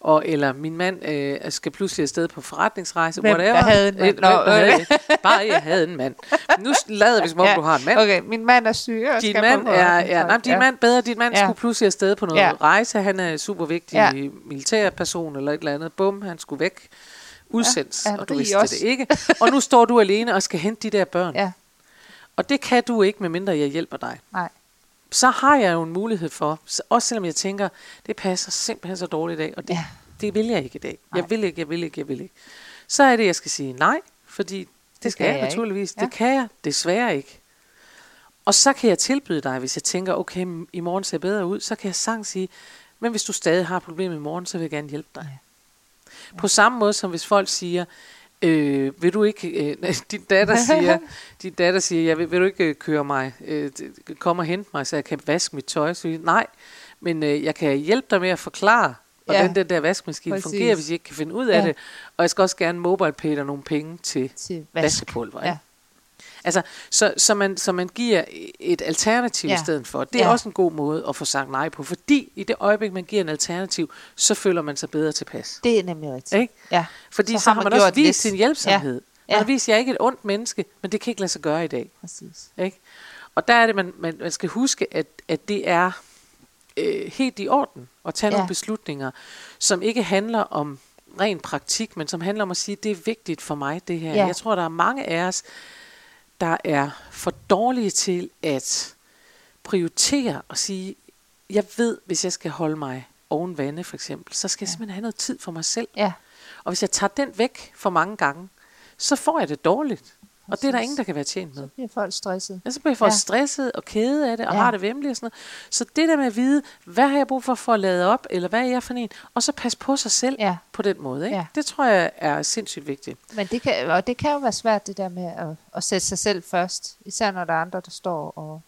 og, eller min mand øh, skal pludselig afsted på forretningsrejse. Hvem whatever. der havde en mand? Øh, Nå, øh. havde, bare jeg havde en mand. Nu lader vi som om, ja. du har en mand. Okay, min mand er syg. og Din skal mand på er, ja, nej, din mand bedre. Din mand Ja. ja. skulle pludselig afsted på noget Ja. ja. rejse. Han er super vigtig Ja. ja. militærperson eller et eller andet. Bum, han skulle væk. Udsendt, Ja, ja, og du vidste også. det ikke. Og nu står du alene og skal hente de der børn. Ja, Og det kan du ikke, medmindre jeg hjælper dig. nej. Så har jeg jo en mulighed for, så- også selvom jeg tænker, det passer simpelthen så dårligt i dag, og det, Ja. det vil jeg ikke i dag. Nej. Jeg vil ikke, jeg vil ikke, jeg vil ikke. Så er det, jeg skal sige nej, fordi det, det skal jeg, jeg ikke. naturligvis. Ja. Det kan jeg desværre ikke. Og så kan jeg tilbyde dig, hvis jeg tænker, okay, i morgen ser bedre ud, så kan jeg sagtens sige, men hvis du stadig har problemer i morgen, så vil jeg gerne hjælpe dig. Ja. På samme måde som hvis folk siger, øh, vil du ikke, øh, din datter siger, din datter siger, ja, vil, vil du ikke øh, køre mig, øh, komme og hente mig, så jeg kan vaske mit tøj? Så jeg, nej, men øh, jeg kan hjælpe dig med at forklare, hvordan ja. den der vaskemaskine Præcis. fungerer, hvis I ikke kan finde ud af Ja. det. Og jeg skal også gerne mobile pay dig nogle penge til Til vask. vaskepulver. Ja. Altså, så, så, man, så man giver et alternativ Ja. i stedet for. Det er Ja. også en god måde at få sagt nej på, fordi i det øjeblik, man giver en alternativ, så føler man sig bedre tilpas. Det er nemlig rigtigt. Ikke? Ja. Fordi Så så, har man man også vist lidt. sin hjælpsomhed. Ja. Ja. Man har vist, at jeg er ikke et ondt menneske, men det kan ikke lade sig gøre i dag. Præcis. Ikke? Og der er det, man, man, man skal huske, at, at det er øh, helt i orden at tage. Ja. nogle beslutninger, som ikke handler om ren praktik, men som handler om at sige, det er vigtigt for mig, det her. Ja. Jeg tror, der er mange af os, der er for dårlige til at prioritere og sige, jeg ved, hvis jeg skal holde mig oven vande for eksempel, så skal jeg Ja. simpelthen have noget tid for mig selv. Ja, Og hvis jeg tager den væk for mange gange, så får jeg det dårligt. Og det er der Præcis. ingen, der kan være tjent med. så bliver folk stresset. Ja, så bliver for Ja. stresset og kede af det, og Ja. har det vemmeligt og sådan noget. Så det der med at vide, hvad har jeg brug for for at lade op, eller hvad er jeg for en, og så passe på sig selv Ja. på den måde. Ikke? Ja. Det tror jeg er sindssygt vigtigt. Men det kan, og det kan jo være svært, det der med at, at sætte sig selv først. Især når der er andre, der står og,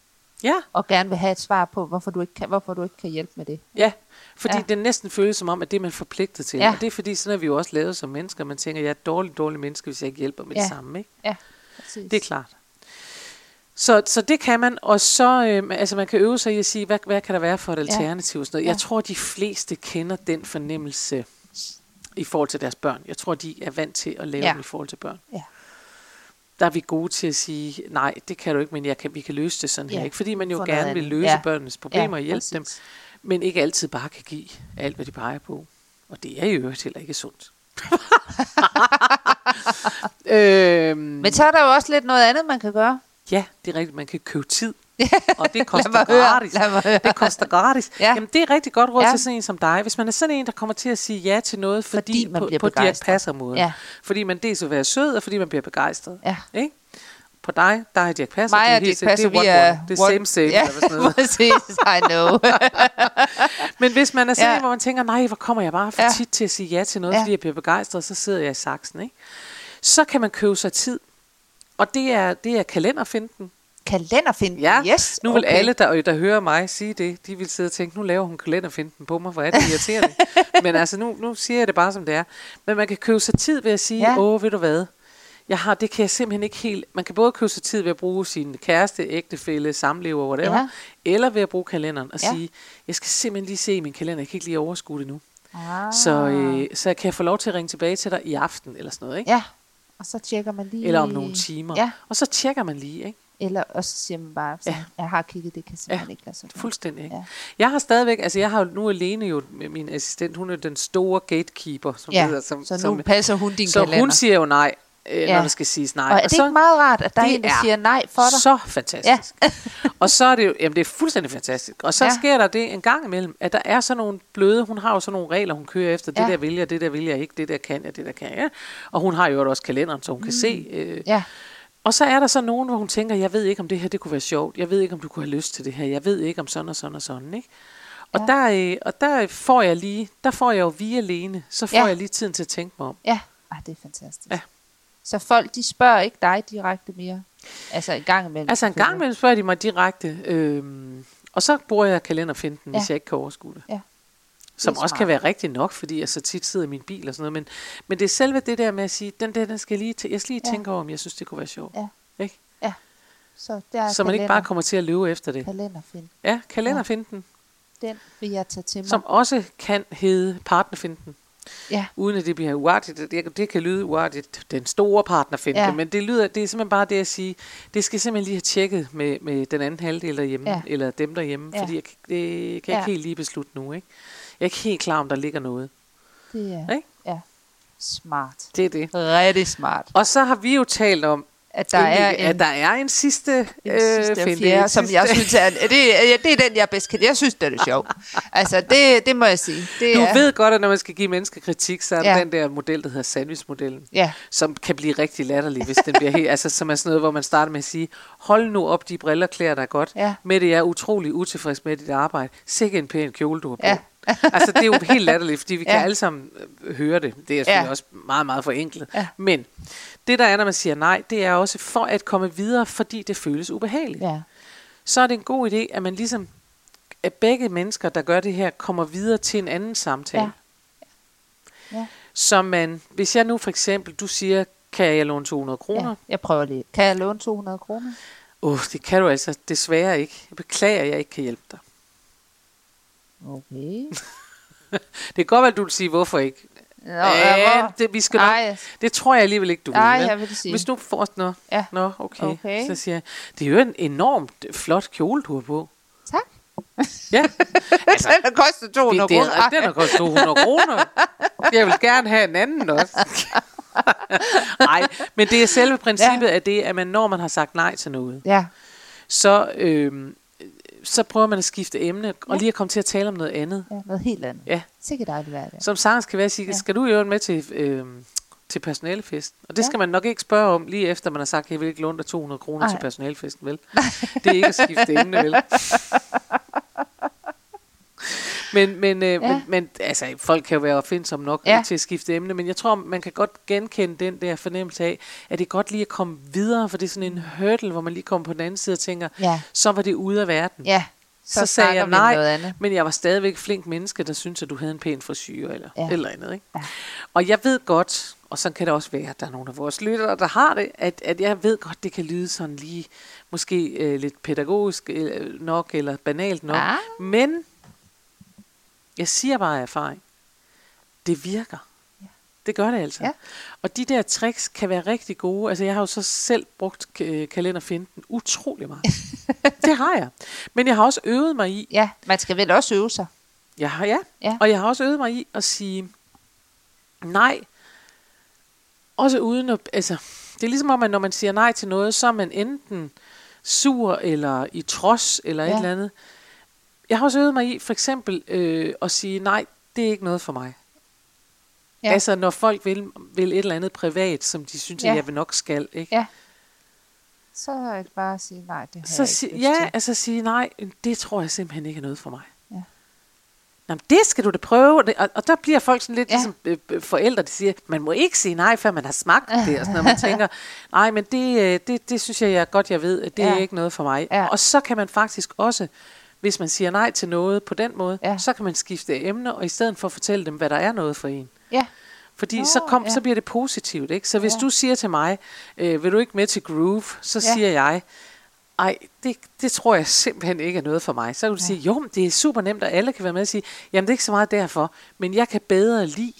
Ja, og gerne vil have et svar på, hvorfor du ikke kan, hvorfor du ikke kan hjælpe med det. ja. Fordi ja. det næsten føles som om, at det er man forpligtet til. Ja. Og det er fordi, sådan er vi jo også lavet som mennesker. Man tænker, jeg er et dårligt, dårligt menneske, hvis jeg ikke hjælper med Ja. det samme. Ikke? Ja, præcis. Det er klart. Så, så det kan man, og så øh, altså man kan øve sig i at sige, hvad, hvad kan der være for et Ja. alternativ? og Sådan noget. Ja. Jeg tror, de fleste kender den fornemmelse i forhold til deres børn. Jeg tror, de er vant til at lave Ja. ja. dem i forhold til børn. Ja. Der er vi gode til at sige, nej, det kan du ikke, men jeg kan, vi kan løse det sådan Ja, her. Ikke? Fordi man jo noget gerne vil løse Ja. ja. børnenes problemer og hjælpe præcis. dem, men ikke altid bare kan give alt, hvad de peger på. Og det er jo heller ikke sundt. øhm, Men så er der jo også lidt noget andet, man kan gøre. Ja, det er rigtigt. Man kan købe tid. Og det koster mig høre, gratis. lad mig høre. Det koster gratis. Ja. ja. Jamen, det er rigtig godt råd Ja. til sådan en som dig. Hvis man er sådan en, der kommer til at sige ja til noget, fordi, Fordi man på, på Dirk begejstret. Passer-måden. Ja. Fordi man dels vil være sød, og fordi man bliver begejstret. Ja. Ikke? På dig, der er Dirk Passer. Mig det er og Dirk Passer, det er vi er... Det er same same, Ja, præcis, I know. Men hvis man er sådan Ja. en, hvor man tænker, nej, hvor kommer jeg bare for Ja. tit til at sige ja til noget, ja. fordi jeg bliver begejstret, så sidder jeg i saksen. Ikke? Så kan man købe sig tid. Og det er, det er kalenderfinden. Kalenderfinden, Ja, yes. nu vil okay. alle, der, der hører mig sige det, de vil sidde og tænke, nu laver hun kalenderfinden på mig, hvor er det irriterende. Men altså, nu, nu siger jeg det bare, som det er. Men man kan købe sig tid ved at sige, Ja. åh, ved du hvad, jeg har, det kan jeg simpelthen ikke helt... Man kan både købe sig tid ved at bruge sin kæreste, ægtefælle, samlever, whatever, Ja. eller ved at bruge kalenderen og Ja. sige, jeg skal simpelthen lige se min kalender, jeg kan ikke lige overskue det nu. Ah. Så, øh, så kan jeg få lov til at ringe tilbage til dig i aften, eller sådan noget, ikke? Ja, og så tjekker man lige... Eller om nogle timer. Ja, Og så tjekker man lige, ikke? eller og så siger man bare, sådan, Ja. jeg har kigget, det kan simpelthen Ja, ikke lade sig. Fuldstændig, ikke? Ja. Jeg har stadigvæk, altså jeg har jo nu alene jo med min assistent, hun er den store gatekeeper, som Ja, hedder. Som, så nu som, passer hun din så kalender. hun siger jo nej, øh, Ja. når der skal siges nej. og er det så, ikke meget rart, at der er en, der er siger nej for dig? Så fantastisk. Ja. og så er det jo, jamen det er fuldstændig fantastisk. Og så Ja. sker der det en gang imellem, at der er sådan nogle bløde, hun har jo sådan nogle regler, hun kører efter. Det Ja. der vil jeg, det der vil jeg ikke, det der kan jeg, det der kan jeg. Og hun har jo også kalenderen, så hun kan se. Øh, Ja, og så er der så nogen, hvor hun tænker, jeg ved ikke, om det her det kunne være sjovt. Jeg ved ikke, om du kunne have lyst til det her. Jeg ved ikke, om sådan og sådan og sådan. Ikke? Og, Ja. der, øh, og der får jeg lige, der får jeg jo via alene, så får Ja. jeg lige tiden til at tænke mig om. ja. Ej, det er fantastisk. Ja. Så folk, de spørger ikke dig direkte mere? Altså en gang imellem? Altså en gang imellem spørger de mig direkte, øhm, og så bruger jeg kalenderfinden, Ja. hvis jeg ikke kan overskue det. Ja. Som Det også smart. kan være rigtigt nok, fordi jeg så tit sidder i min bil og sådan noget. Men, men det er selve det der med at sige, den der, den skal jeg lige, tæ- jeg skal lige Ja. tænke over, om jeg synes, det kunne være sjovt. Ja. Ikke? Så, der er Så man ikke bare kommer til at løbe efter det. Kalenderfind. Ja, kalenderfinden, Den vil jeg tage til mig. som også kan hedde partnerfinden. Ja, uden at det bliver uartigt. Det, det kan lyde uartigt, den store partnerfinde, Ja. men det, lyder, det er simpelthen bare det at sige, det skal simpelthen lige have tjekket med, med den anden halvdel derhjemme, Ja. eller dem derhjemme, Ja. fordi jeg, det kan jeg Ja. ikke helt lige beslutte nu. Ikke? Jeg er ikke helt klar, om der ligger noget. det er Ikke? ja, smart. Det er det. Rigtig smart. Og så har vi jo talt om, At der er en, at der er en sidste, en øh, sidste finde, fjerde, som sidste- jeg synes er, det, det er den, jeg bedst kan. Jeg synes, det er det sjovt. Altså, det, det må jeg sige. Det Du er, ved godt, at når man skal give mennesker kritik, så er Ja. den der model, der hedder sandwichmodellen. Ja, som kan blive rigtig latterlig, hvis den bliver helt, altså som er sådan noget, hvor man starter med at sige, hold nu op, de briller klæder dig godt. Ja. Mette, jeg er utrolig utilfreds med dit arbejde. Sikke en pæn kjole, du har på. Ja. altså det er jo helt latterligt, fordi vi Ja. kan alle sammen øh, høre det. Det er selvfølgelig Ja. også meget, meget forenklet. Ja. Men det der er, når man siger nej, det er også for at komme videre, fordi det føles ubehageligt. ja, Så er det en god idé, at man ligesom, at begge mennesker, der gør det her, kommer videre til en anden samtale. Ja. Ja. Så man, hvis jeg nu for eksempel, du siger, kan jeg låne 200 kroner? ja. Jeg prøver lige. Kan jeg låne 200 kroner? Åh, oh, det kan du altså desværre ikke. Jeg beklager, at jeg ikke kan hjælpe dig. Okay. Det kan godt være, at du vil sige, hvorfor ikke. Nå, ja, hvor- det, vi skal nok, Ej, det tror jeg alligevel ikke, du vil. vel? jeg vil sige. Hvis nu får nå, Ja. nå okay. Okay. Så siger jeg, det er jo en enormt flot kjole, du har på. tak. Ja, Altså, den koster 200 det, det kroner. er, den har kostet 200 kroner. Jeg vil gerne have en anden også. Nej, men det er selve princippet ja. af det, at man, når man har sagt nej til noget, Ja, så, øhm, så prøver man at skifte emne, og lige at komme til at tale om noget andet. ja, noget helt andet. Ja. Sikkert dejligt hverdag. Som sagtens kan være at sige, Ja. skal du jo med til, øhm, til personalefesten? Og det Ja. skal man nok ikke spørge om, lige efter man har sagt, jeg vil ikke låne dig 200 kroner til personalefesten, vel? Det er ikke at skifte emne, vel? Men, men, øh, Ja. men, men altså, folk kan jo være opfindsomme nok Ja. til at skifte emne, men jeg tror, man kan godt genkende den der fornemmelse af, at det er godt lige at komme videre, for det er sådan en hurdle, hvor man lige kommer på den anden side og tænker, Ja, så var det ude af verden. ja. Så, så sagde jeg nej, Noget andet. men jeg var stadigvæk flink menneske, der syntes, at du havde en pæn frisyr eller, Ja. ja. eller andet. Ikke? Ja. Og jeg ved godt, og så kan det også være, at der er nogle af vores lyttere, der har det, at, at jeg ved godt, det kan lyde sådan lige, måske øh, lidt pædagogisk øh, nok, eller banalt nok. Ah. Men jeg siger bare af erfaring, det virker. Ja. Det gør det altså. Ja. Og de der tricks kan være rigtig gode. Altså jeg har jo så selv brugt øh, kalenderfinden utrolig meget. det har jeg. Men jeg har også øvet mig i, Ja, man skal vel også øve sig. jeg har, ja. Ja. Og jeg har også øvet mig i at sige nej. Også uden at, altså, det er ligesom om, at når man siger nej til noget, så er man enten sur eller i trods eller ja. Ja. et eller andet. Jeg har også øvet mig i for eksempel øh, at sige nej, det er ikke noget for mig. Ja. Altså når folk vil, vil et eller andet privat, som de synes, ja. At jeg vil nok skal. Ikke? Ja. Så er det bare at sige nej, det har Så jeg si- ikke ja, til. altså sige nej, det tror jeg simpelthen ikke er noget for mig. Ja. Jamen, det skal du da prøve. Og, og der bliver folk sådan lidt Ja. ligesom øh, øh, forældre, der siger, man må ikke sige nej, før man har smagt det. Og sådan, noget. man tænker, nej, men det, øh, det, det synes jeg, jeg godt, jeg ved, at det Ja. er ikke noget for mig. Ja. Og så kan man faktisk også, hvis man siger nej til noget på den måde, Ja. så kan man skifte emne, og i stedet for at fortælle dem, hvad der er noget for en. Ja. Fordi Nå, så, kom, ja. så bliver det positivt. Ikke? Så hvis Ja. du siger til mig, øh, vil du ikke med til Groove, så Ja. siger jeg, ej, det, det tror jeg simpelthen ikke er noget for mig. Så kan du ja. sige, jo, det er super nemt, og alle kan være med og sige, jamen det er ikke så meget derfor, men jeg kan bedre lide,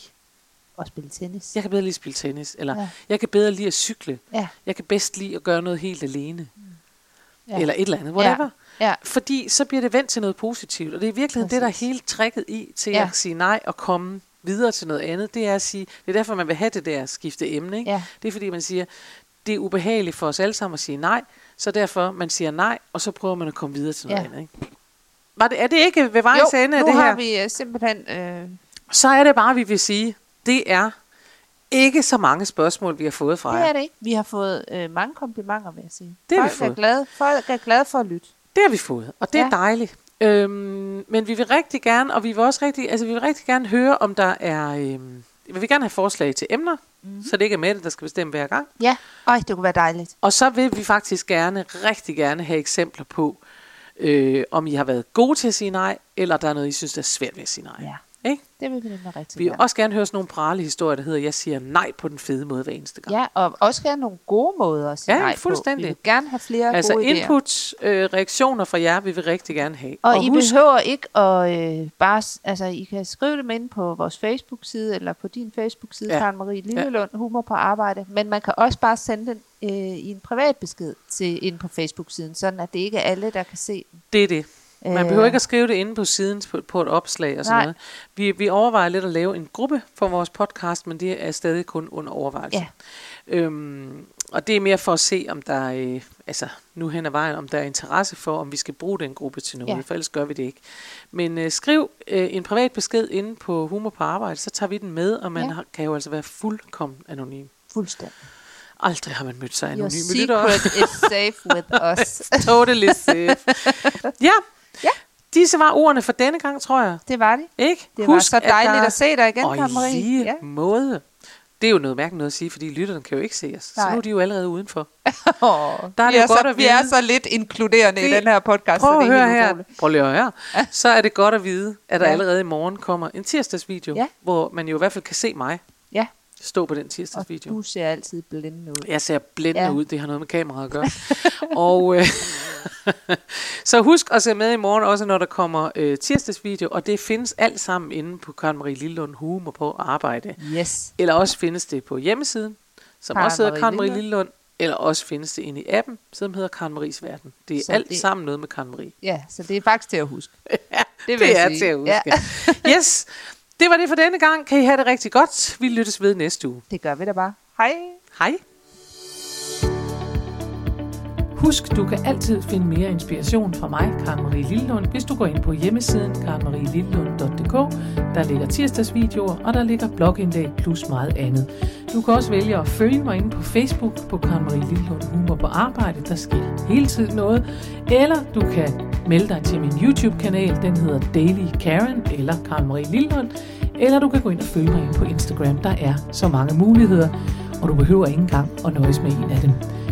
Og spille tennis. jeg kan bedre lide at spille tennis, eller Ja. jeg kan bedre lide at cykle, Ja. jeg kan bedst lide at gøre noget helt alene, Ja. Ja. eller et eller andet, whatever. Ja. Ja. Fordi så bliver det vendt til noget positivt, og det er i virkeligheden det, der er Præcis. hele tricket i til Ja. at sige nej og komme videre til noget andet. Det er at sige, det er derfor, man vil have det der skifte emne. Ikke? Ja. Det er fordi, man siger, det er ubehageligt for os alle sammen at sige nej, så derfor man siger nej, og så prøver man at komme videre til noget Ja. andet. Ikke? Var det, er det ikke ved vejs Jo, ende af nu det har her? vi øh, simpelthen... Øh, Så er det bare, vi vil sige, det er ikke så mange spørgsmål, vi har fået fra det jer. er det ikke. Vi har fået øh, mange komplimenter, vil jeg sige. Det har vi folk, er fået. glade, folk er glade for at lytte. Det har vi fået, og det er Ja. dejligt. Øhm, men vi vil rigtig gerne, og vi vil også rigtig, altså vi vil rigtig gerne høre, om der er, øhm, vi vil gerne have forslag til emner, Mhm. mm-hmm. så det ikke er Mette, der skal bestemme hver gang. Ja, Øj, det kunne være dejligt. Og så vil vi faktisk gerne, rigtig gerne have eksempler på, øh, om I har været gode til at sige nej, eller der er noget, I synes, der er svært ved at sige nej. Ja, Ikke? det vil vi nemlig rigtig Vi vil gerne. også gerne høre sådan nogle prale historier, der hedder, jeg siger nej på den fede måde hver eneste gang. Ja, og også gerne nogle gode måder at sige Ja, nej fuldstændig. på. Vi vil gerne have flere altså gode idéer. input, øh, reaktioner fra jer, vil vi rigtig gerne have. Og, og I husk, behøver ikke at øh, bare, altså I kan skrive dem ind på vores Facebook-side, eller på din Facebook-side, Ja. ja. Karen Marie Lillelund, Humor på Arbejde, men man kan også bare sende den øh, i en privat besked til, ind på Facebook-siden, sådan at det ikke er alle, der kan se den. det er det. Man Øh, behøver ikke at skrive det inde på siden på, på et opslag og sådan Nej. noget. Vi, vi overvejer lidt at lave en gruppe for vores podcast, men det er stadig kun under overvejelse. Ja. Øhm, og det er mere for at se, om der er, øh, altså nu hen ad vejen, om der er interesse for, om vi skal bruge den gruppe til noget, Ja. for ellers gør vi det ikke. Men øh, skriv øh, en privat besked inde på Humor på Arbejde, så tager vi den med, og man Ja. har, kan jo altså være fuldkommen anonym. Fuldstændig. Aldrig har man mødt sig Your anonyme lyttere. secret is safe with us. totally safe. ja. Ja. Disse var ordene for denne gang, tror jeg. Det var det. Ikke? Det var så dejligt der- at se dig igen, og Karen i Marie. lige Ja. måde. Det er jo noget mærkeligt noget at sige, fordi lytterne kan jo ikke se os. Så Nej. nu er de jo allerede udenfor. Oh, Der er vi, det jo er godt så, at vi er vide. så lidt inkluderende i Vi- den her podcast, Prøv så at det er høre her. Prøv lige at høre. Så er det godt at vide, at der Ja. allerede i morgen kommer en tirsdagsvideo, Ja. hvor man jo i hvert fald kan se mig Ja, stå på den og tirsdagsvideo. du ser altid blændende ud. Jeg ser blændende ja. ud, det har noget med kameraet at gøre. og øh, så husk at se med i morgen også, når der kommer øh, tirsdagsvideo, og det findes alt sammen inde på Karen Marie Lillund Humor på arbejde. Yes. Eller også findes det på hjemmesiden, som Karen også hedder Marie Karen Marie Lillund. Lillund, eller også findes det inde i appen, som hedder Karen Maries Verden. Det er Så alt det- sammen noget med Karen Marie. Ja, så det er faktisk til at huske. ja, det det, er sige. til at huske. Ja. yes, det var det for denne gang. Kan I have det rigtig godt. Vi lyttes ved næste uge. Det gør vi da bare. Hej. Hej. Husk, du kan altid finde mere inspiration fra mig, Karen Marie Lillund, hvis du går ind på hjemmesiden karenmarielillund.dk. Der ligger tirsdagsvideoer, og der ligger blogindlæg plus meget andet. Du kan også vælge at følge mig inde på Facebook på Karen Marie Lillund Humor på Arbejde. Der sker hele tiden noget. Eller du kan melde dig til min YouTube-kanal. Den hedder Daily Karen eller Karen Marie Lillund. Eller du kan gå ind og følge mig inde på Instagram. Der er så mange muligheder, og du behøver ikke engang at nøjes med en af dem.